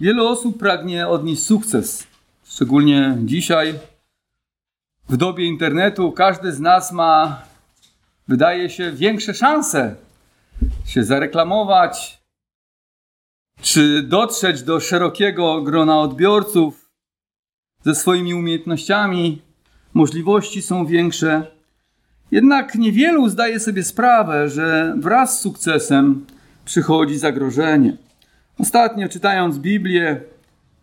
Wiele osób pragnie odnieść sukces, szczególnie dzisiaj. W dobie internetu każdy z nas ma, wydaje się, większe szanse się zareklamować, czy dotrzeć do szerokiego grona odbiorców ze swoimi umiejętnościami. Możliwości są większe. Jednak niewielu zdaje sobie sprawę, że wraz z sukcesem przychodzi zagrożenie. Ostatnio czytając Biblię,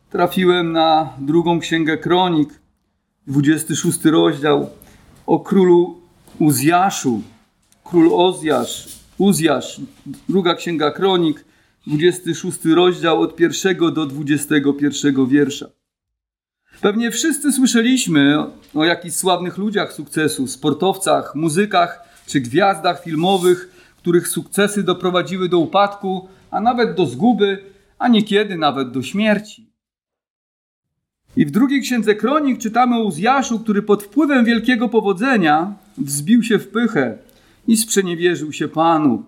trafiłem na drugą księgę kronik, 26 rozdział o królu Uzjaszu. Król Ozjasz, Uzjasz, druga księga kronik, 26 rozdział od pierwszego do 21 wiersza. Pewnie wszyscy słyszeliśmy o jakichś sławnych ludziach sukcesu, sportowcach, muzykach czy gwiazdach filmowych, których sukcesy doprowadziły do upadku, a nawet do zguby, a niekiedy nawet do śmierci. I w drugiej księdze kronik czytamy o Uzjaszu, który pod wpływem wielkiego powodzenia wzbił się w pychę i sprzeniewierzył się Panu.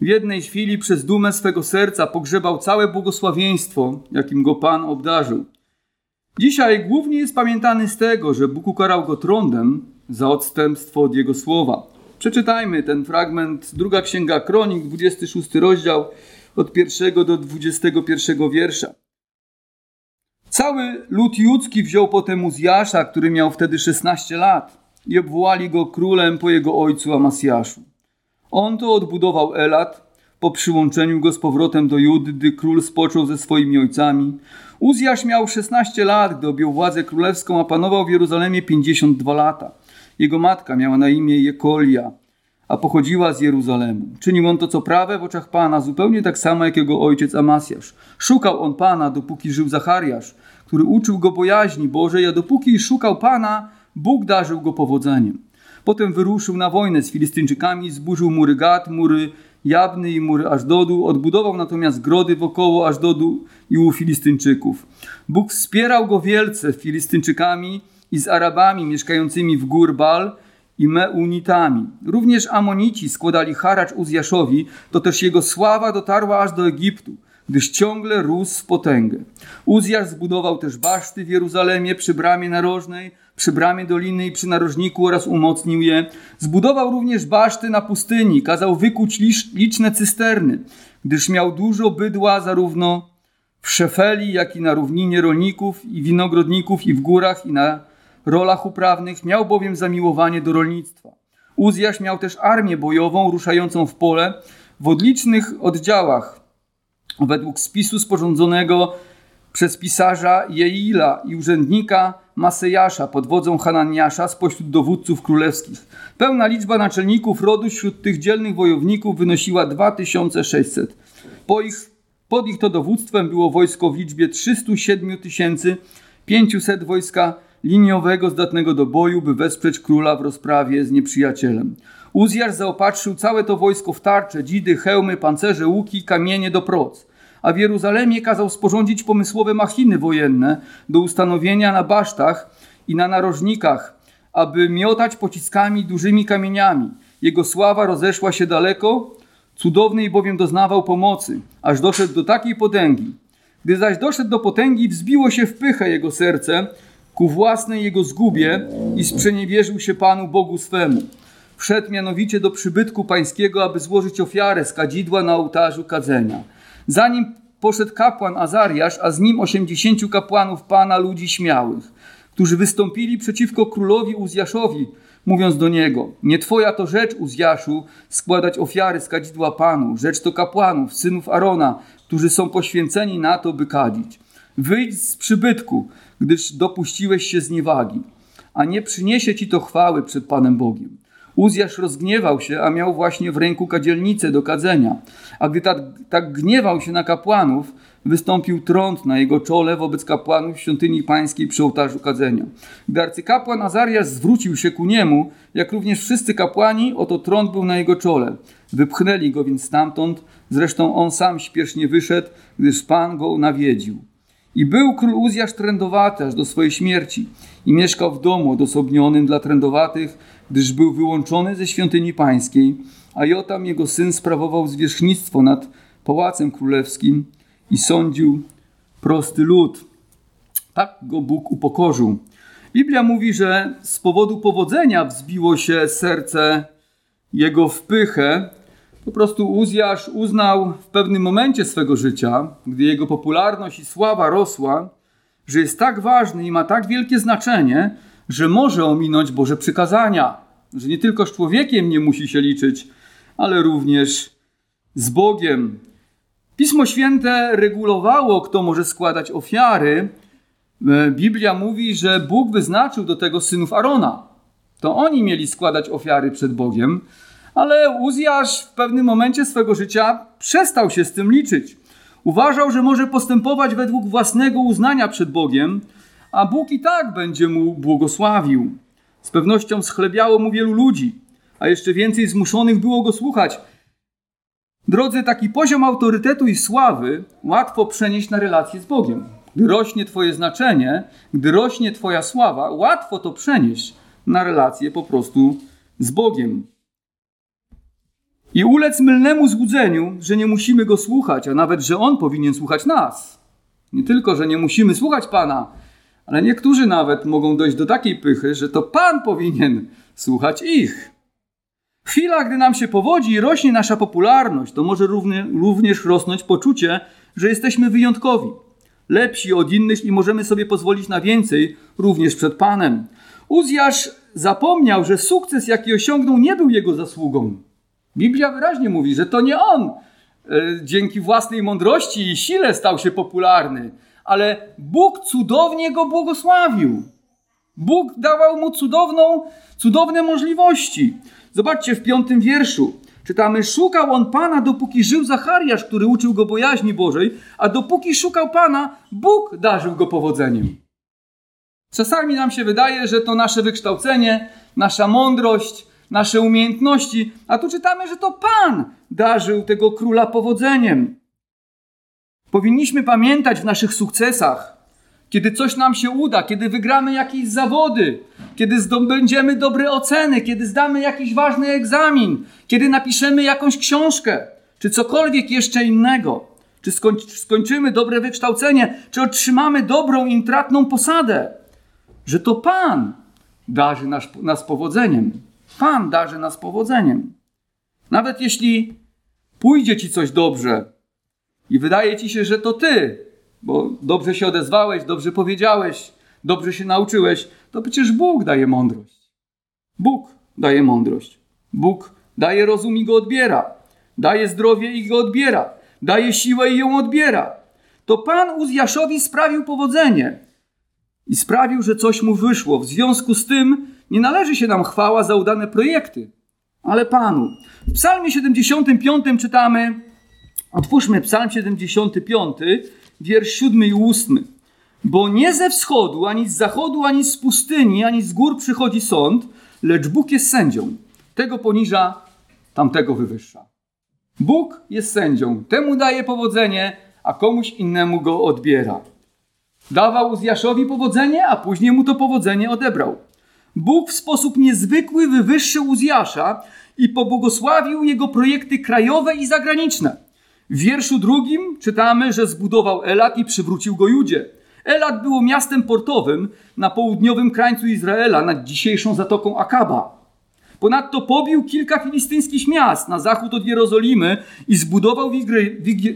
W jednej chwili przez dumę swego serca pogrzebał całe błogosławieństwo, jakim go Pan obdarzył. Dzisiaj głównie jest pamiętany z tego, że Bóg ukarał go trądem za odstępstwo od jego słowa. Przeczytajmy ten fragment, druga księga kronik, 26 rozdział, od pierwszego do 21 wiersza. Cały lud judzki wziął potem Uzjasza, który miał wtedy 16 lat i obwołali go królem po jego ojcu Amasjaszu. On to odbudował Elat po przyłączeniu go z powrotem do Judy, gdy król spoczął ze swoimi ojcami. Uzjasz miał 16 lat, gdy objął władzę królewską, a panował w Jeruzalemie 52 lata. Jego matka miała na imię Jekolia a pochodziła z Jeruzalemu. Czynił on to, co prawe w oczach Pana, zupełnie tak samo jak jego ojciec Amasjasz. Szukał on Pana, dopóki żył Zachariasz, który uczył go bojaźni Bożej, a dopóki szukał Pana, Bóg darzył go powodzeniem. Potem wyruszył na wojnę z Filistyńczykami, zburzył mury Gad, mury Jabny i mury Ażdodu, odbudował natomiast grody wokoło Ażdodu i u Filistyńczyków. Bóg wspierał go wielce Filistyńczykami i z Arabami mieszkającymi w gór Bal, i Meunitami. Również Amonici składali haracz Uzjaszowi, to też jego sława dotarła aż do Egiptu, gdyż ciągle rósł w potęgę. Uzjasz zbudował też baszty w Jeruzalemie przy bramie narożnej, przy bramie doliny i przy narożniku oraz umocnił je. Zbudował również baszty na pustyni, kazał wykuć liczne cysterny, gdyż miał dużo bydła zarówno w Szefeli, jak i na równinie rolników i winogrodników i w górach i na rolach uprawnych, miał bowiem zamiłowanie do rolnictwa. Uzjasz miał też armię bojową ruszającą w pole w odlicznych oddziałach, według spisu sporządzonego przez pisarza Jeila i urzędnika Masejasza pod wodzą Hananiasza spośród dowódców królewskich. Pełna liczba naczelników rodu wśród tych dzielnych wojowników wynosiła 2600. Po ich, pod ich to dowództwem było wojsko w liczbie 307 500 wojska liniowego zdatnego do boju, by wesprzeć króla w rozprawie z nieprzyjacielem. Uzjasz zaopatrzył całe to wojsko w tarcze, dzidy, hełmy, pancerze, łuki, kamienie do proc. A w Jeruzalemie kazał sporządzić pomysłowe machiny wojenne do ustanowienia na basztach i na narożnikach, aby miotać pociskami dużymi kamieniami. Jego sława rozeszła się daleko, cudownej bowiem doznawał pomocy, aż doszedł do takiej potęgi. Gdy zaś doszedł do potęgi, wzbiło się w pychę jego serce, ku własnej jego zgubie i sprzeniewierzył się Panu Bogu swemu. Wszedł mianowicie do przybytku pańskiego, aby złożyć ofiarę z kadzidła na ołtarzu kadzenia. Zanim poszedł kapłan Azariasz, a z nim osiemdziesięciu kapłanów Pana ludzi śmiałych, którzy wystąpili przeciwko królowi Uzjaszowi, mówiąc do niego: Nie twoja to rzecz, Uzjaszu, składać ofiary z kadzidła Panu, rzecz to kapłanów, synów Arona, którzy są poświęceni na to, by kadzić. Wyjdź z przybytku, gdyż dopuściłeś się zniewagi, a nie przyniesie ci to chwały przed Panem Bogiem. Uzjasz rozgniewał się, a miał właśnie w ręku kadzielnicę do kadzenia. A gdy tak, tak gniewał się na kapłanów, wystąpił trąd na jego czole wobec kapłanów świątyni pańskiej przy ołtarzu kadzenia. Gdy arcykapłan Azariasz zwrócił się ku niemu, jak również wszyscy kapłani, oto trąd był na jego czole. Wypchnęli go więc stamtąd, zresztą on sam śpiesznie wyszedł, gdyż Pan go nawiedził. I był król Uzjasz trędowaty aż do swojej śmierci i mieszkał w domu odosobnionym dla trędowatych, gdyż był wyłączony ze świątyni pańskiej, a Jotam jego syn sprawował zwierzchnictwo nad pałacem królewskim i sądził prosty lud. Tak go Bóg upokorzył. Biblia mówi, że z powodu powodzenia wzbiło się serce jego w pychę. Po prostu Uzjasz uznał w pewnym momencie swego życia, gdy jego popularność i sława rosła, że jest tak ważny i ma tak wielkie znaczenie, że może ominąć Boże przykazania, że nie tylko z człowiekiem nie musi się liczyć, ale również z Bogiem. Pismo Święte regulowało, kto może składać ofiary. E, Biblia mówi, że Bóg wyznaczył do tego synów Arona. To oni mieli składać ofiary przed Bogiem, ale Uzjasz w pewnym momencie swego życia przestał się z tym liczyć. Uważał, że może postępować według własnego uznania przed Bogiem, a Bóg i tak będzie mu błogosławił. Z pewnością schlebiało mu wielu ludzi, a jeszcze więcej zmuszonych było go słuchać. Drodzy, taki poziom autorytetu i sławy łatwo przenieść na relacje z Bogiem. Gdy rośnie Twoje znaczenie, gdy rośnie Twoja sława, łatwo to przenieść na relacje po prostu z Bogiem. I ulec mylnemu złudzeniu, że nie musimy go słuchać, a nawet, że on powinien słuchać nas. Nie tylko, że nie musimy słuchać Pana, ale niektórzy nawet mogą dojść do takiej pychy, że to Pan powinien słuchać ich. Chwila, gdy nam się powodzi i rośnie nasza popularność, to może również rosnąć poczucie, że jesteśmy wyjątkowi, lepsi od innych i możemy sobie pozwolić na więcej również przed Panem. Uzjasz zapomniał, że sukces, jaki osiągnął, nie był jego zasługą. Biblia wyraźnie mówi, że to nie on e, dzięki własnej mądrości i sile stał się popularny, ale Bóg cudownie go błogosławił. Bóg dawał mu cudowną, cudowne możliwości. Zobaczcie w piątym wierszu. Czytamy, szukał on Pana, dopóki żył Zachariasz, który uczył go bojaźni Bożej, a dopóki szukał Pana, Bóg darzył go powodzeniem. Czasami nam się wydaje, że to nasze wykształcenie, nasza mądrość, nasze umiejętności, a tu czytamy, że to Pan darzył tego króla powodzeniem. Powinniśmy pamiętać w naszych sukcesach, kiedy coś nam się uda, kiedy wygramy jakieś zawody, kiedy zdobędziemy dobre oceny, kiedy zdamy jakiś ważny egzamin, kiedy napiszemy jakąś książkę, czy cokolwiek jeszcze innego, czy skończymy dobre wykształcenie, czy otrzymamy dobrą, intratną posadę, że to Pan darzy nas, nas powodzeniem. Pan darzy nas powodzeniem. Nawet jeśli pójdzie ci coś dobrze i wydaje ci się, że to ty, bo dobrze się odezwałeś, dobrze powiedziałeś, dobrze się nauczyłeś, to przecież Bóg daje mądrość. Bóg daje mądrość. Bóg daje rozum i go odbiera. Daje zdrowie i go odbiera. Daje siłę i ją odbiera. To Pan Uzjaszowi sprawił powodzenie i sprawił, że coś mu wyszło. W związku z tym nie należy się nam chwała za udane projekty, ale Panu. W Psalmie 75 czytamy, otwórzmy Psalm 75, wiersz 7 i 8. Bo nie ze wschodu, ani z zachodu, ani z pustyni, ani z gór przychodzi sąd, lecz Bóg jest sędzią. Tego poniża, tamtego wywyższa. Bóg jest sędzią, temu daje powodzenie, a komuś innemu go odbiera. Dawał Uzjaszowi powodzenie, a później mu to powodzenie odebrał. Bóg w sposób niezwykły wywyższył Uzjasza i pobłogosławił jego projekty krajowe i zagraniczne. W wierszu drugim czytamy, że zbudował Elat i przywrócił go Judzie. Elat było miastem portowym na południowym krańcu Izraela, nad dzisiejszą zatoką Akaba. Ponadto pobił kilka filistyńskich miast na zachód od Jerozolimy i zbudował w ich,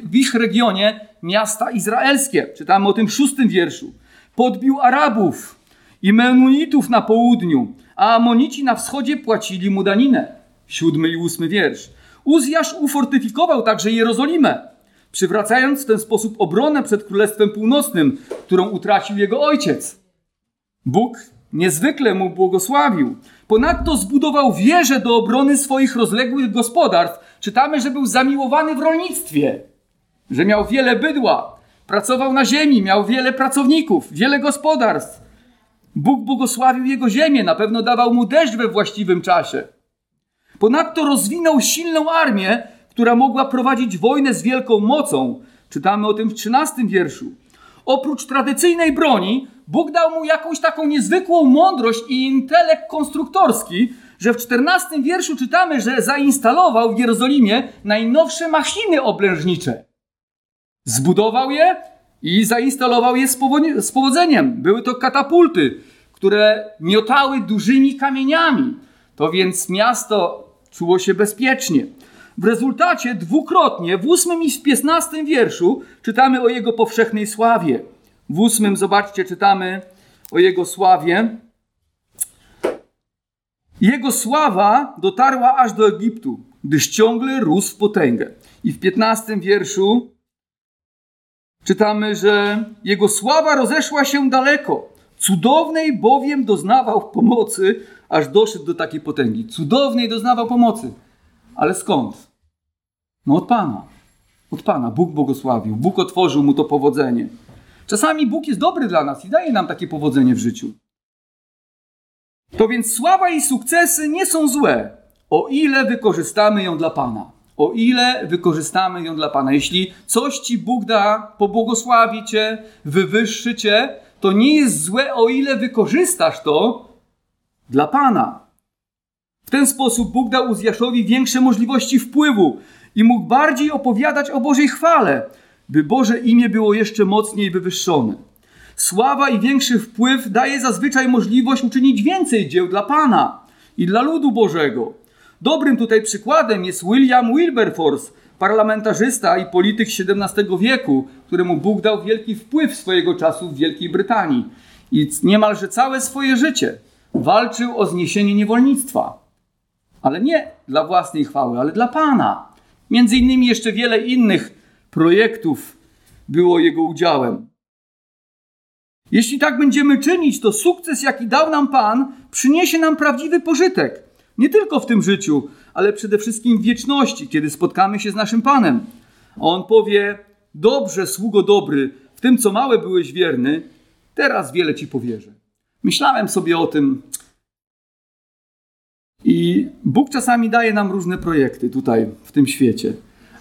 w ich regionie miasta izraelskie. Czytamy o tym w szóstym wierszu. Podbił Arabów i Menunitów na południu, a Amonici na wschodzie płacili mu daninę. Siódmy i ósmy wiersz. Uzjasz ufortyfikował także Jerozolimę, przywracając w ten sposób obronę przed Królestwem Północnym, którą utracił jego ojciec. Bóg niezwykle mu błogosławił. Ponadto zbudował wieże do obrony swoich rozległych gospodarstw. Czytamy, że był zamiłowany w rolnictwie, że miał wiele bydła, pracował na ziemi, miał wiele pracowników, wiele gospodarstw. Bóg błogosławił jego ziemię, na pewno dawał mu deszcz we właściwym czasie. Ponadto rozwinął silną armię, która mogła prowadzić wojnę z wielką mocą. Czytamy o tym w 13 wierszu. Oprócz tradycyjnej broni, Bóg dał mu jakąś taką niezwykłą mądrość i intelekt konstruktorski, że w 14 wierszu czytamy, że zainstalował w Jerozolimie najnowsze machiny oblężnicze. Zbudował je i zainstalował je z powodzeniem. Były to katapulty, które miotały dużymi kamieniami. To więc miasto czuło się bezpiecznie. W rezultacie dwukrotnie w ósmym i w piętnastym wierszu czytamy o jego powszechnej sławie. W ósmym, zobaczcie, czytamy o jego sławie. Jego sława dotarła aż do Egiptu, gdyż ciągle rósł w potęgę. I w piętnastym wierszu czytamy, że jego sława rozeszła się daleko. Cudownej bowiem doznawał pomocy, aż doszedł do takiej potęgi. Cudownej doznawał pomocy. Ale skąd? No od Pana. Od Pana. Bóg błogosławił. Bóg otworzył mu to powodzenie. Czasami Bóg jest dobry dla nas i daje nam takie powodzenie w życiu. To więc sława i sukcesy nie są złe, o ile wykorzystamy ją dla Pana. O ile wykorzystamy ją dla Pana. Jeśli coś Ci Bóg da, pobłogosławi Cię, wywyższy Cię, to nie jest złe, o ile wykorzystasz to dla Pana. W ten sposób Bóg dał Uzjaszowi większe możliwości wpływu i mógł bardziej opowiadać o Bożej chwale, by Boże imię było jeszcze mocniej wywyższone. Sława i większy wpływ daje zazwyczaj możliwość uczynić więcej dzieł dla Pana i dla ludu Bożego. Dobrym tutaj przykładem jest William Wilberforce, parlamentarzysta i polityk XVII wieku, któremu Bóg dał wielki wpływ swojego czasu w Wielkiej Brytanii i niemalże całe swoje życie walczył o zniesienie niewolnictwa. Ale nie dla własnej chwały, ale dla Pana. Między innymi jeszcze wiele innych projektów było jego udziałem. Jeśli tak będziemy czynić, to sukces, jaki dał nam Pan, przyniesie nam prawdziwy pożytek. Nie tylko w tym życiu, ale przede wszystkim w wieczności, kiedy spotkamy się z naszym Panem. A On powie: Dobrze, sługo dobry, w tym co małe byłeś wierny, teraz wiele ci powierzę. Myślałem sobie o tym. I Bóg czasami daje nam różne projekty tutaj, w tym świecie.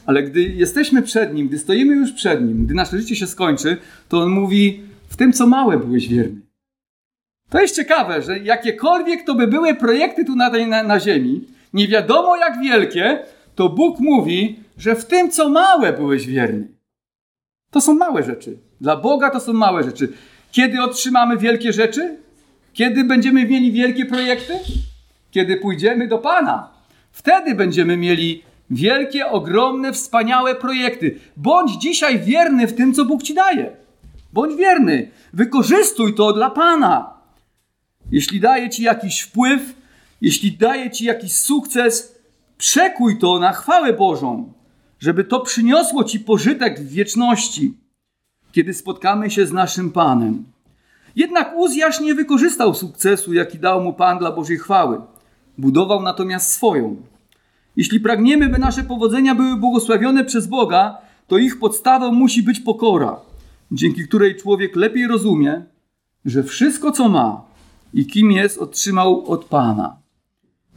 Ale gdy jesteśmy przed Nim, gdy stoimy już przed Nim, gdy nasze życie się skończy, to On mówi: W tym co małe byłeś wierny. To jest ciekawe, że jakiekolwiek to by były projekty tu na, tej, na, na ziemi, nie wiadomo jak wielkie, to Bóg mówi, że w tym, co małe, byłeś wierny. To są małe rzeczy. Dla Boga to są małe rzeczy. Kiedy otrzymamy wielkie rzeczy? Kiedy będziemy mieli wielkie projekty? Kiedy pójdziemy do Pana. Wtedy będziemy mieli wielkie, ogromne, wspaniałe projekty. Bądź dzisiaj wierny w tym, co Bóg ci daje. Bądź wierny. Wykorzystuj to dla Pana. Jeśli daje ci jakiś wpływ, jeśli daje ci jakiś sukces, przekuj to na chwałę Bożą, żeby to przyniosło ci pożytek w wieczności, kiedy spotkamy się z naszym Panem. Jednak Uzjasz nie wykorzystał sukcesu, jaki dał mu Pan dla Bożej chwały. Budował natomiast swoją. Jeśli pragniemy, by nasze powodzenia były błogosławione przez Boga, to ich podstawą musi być pokora, dzięki której człowiek lepiej rozumie, że wszystko, co ma i kim jest, otrzymał od Pana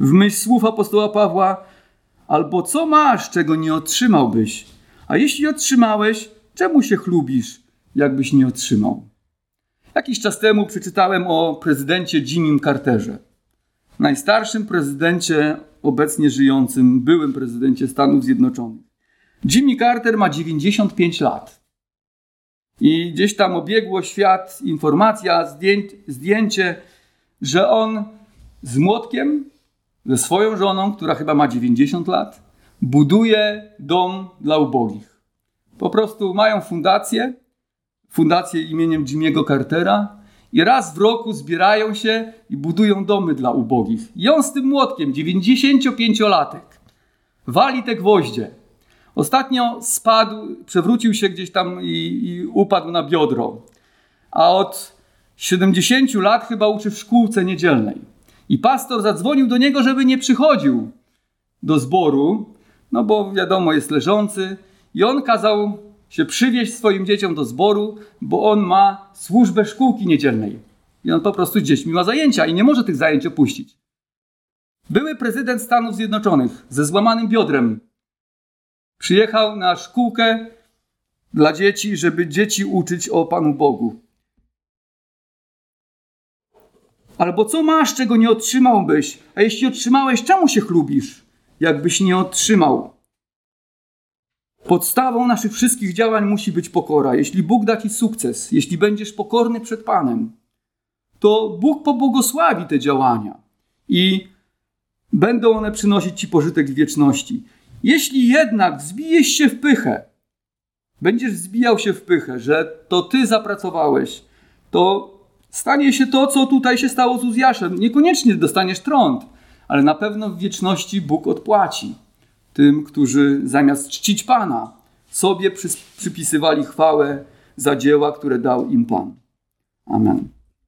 w myśl słów apostoła Pawła, albo co masz, czego nie otrzymałbyś? A jeśli otrzymałeś, czemu się chlubisz, jakbyś nie otrzymał? Jakiś czas temu przeczytałem o prezydencie Jimmy Carterze, najstarszym prezydencie obecnie żyjącym, byłym prezydencie Stanów Zjednoczonych. Jimmy Carter ma 95 lat. I gdzieś tam obiegło świat informacja, zdjęcie, że on z młotkiem ze swoją żoną, która chyba ma 90 lat, buduje dom dla ubogich. Po prostu mają fundację, fundację imieniem Jimmy'ego Cartera i raz w roku zbierają się i budują domy dla ubogich. I on z tym młotkiem, 95-latek, wali te gwoździe. Ostatnio spadł, przewrócił się gdzieś tam i, i upadł na biodro. A od 70 lat chyba uczy w szkółce niedzielnej. I pastor zadzwonił do niego, żeby nie przychodził do zboru, no bo wiadomo, jest leżący. I on kazał się przywieźć swoim dzieciom do zboru, bo on ma służbę szkółki niedzielnej. I on po prostu z dziećmi ma zajęcia i nie może tych zajęć opuścić. Były prezydent Stanów Zjednoczonych ze złamanym biodrem przyjechał na szkółkę dla dzieci, żeby dzieci uczyć o Panu Bogu. Albo co masz, czego nie otrzymałbyś? A jeśli otrzymałeś, czemu się chlubisz, jakbyś nie otrzymał? Podstawą naszych wszystkich działań musi być pokora. Jeśli Bóg da ci sukces, jeśli będziesz pokorny przed Panem, to Bóg pobłogosławi te działania i będą one przynosić ci pożytek w wieczności. Jeśli jednak zbijesz się w pychę, będziesz zbijał się w pychę, że to ty zapracowałeś, to stanie się to, co tutaj się stało z Uzjaszem. Niekoniecznie dostaniesz trąd, ale na pewno w wieczności Bóg odpłaci tym, którzy zamiast czcić Pana, sobie przypisywali chwałę za dzieła, które dał im Pan. Amen.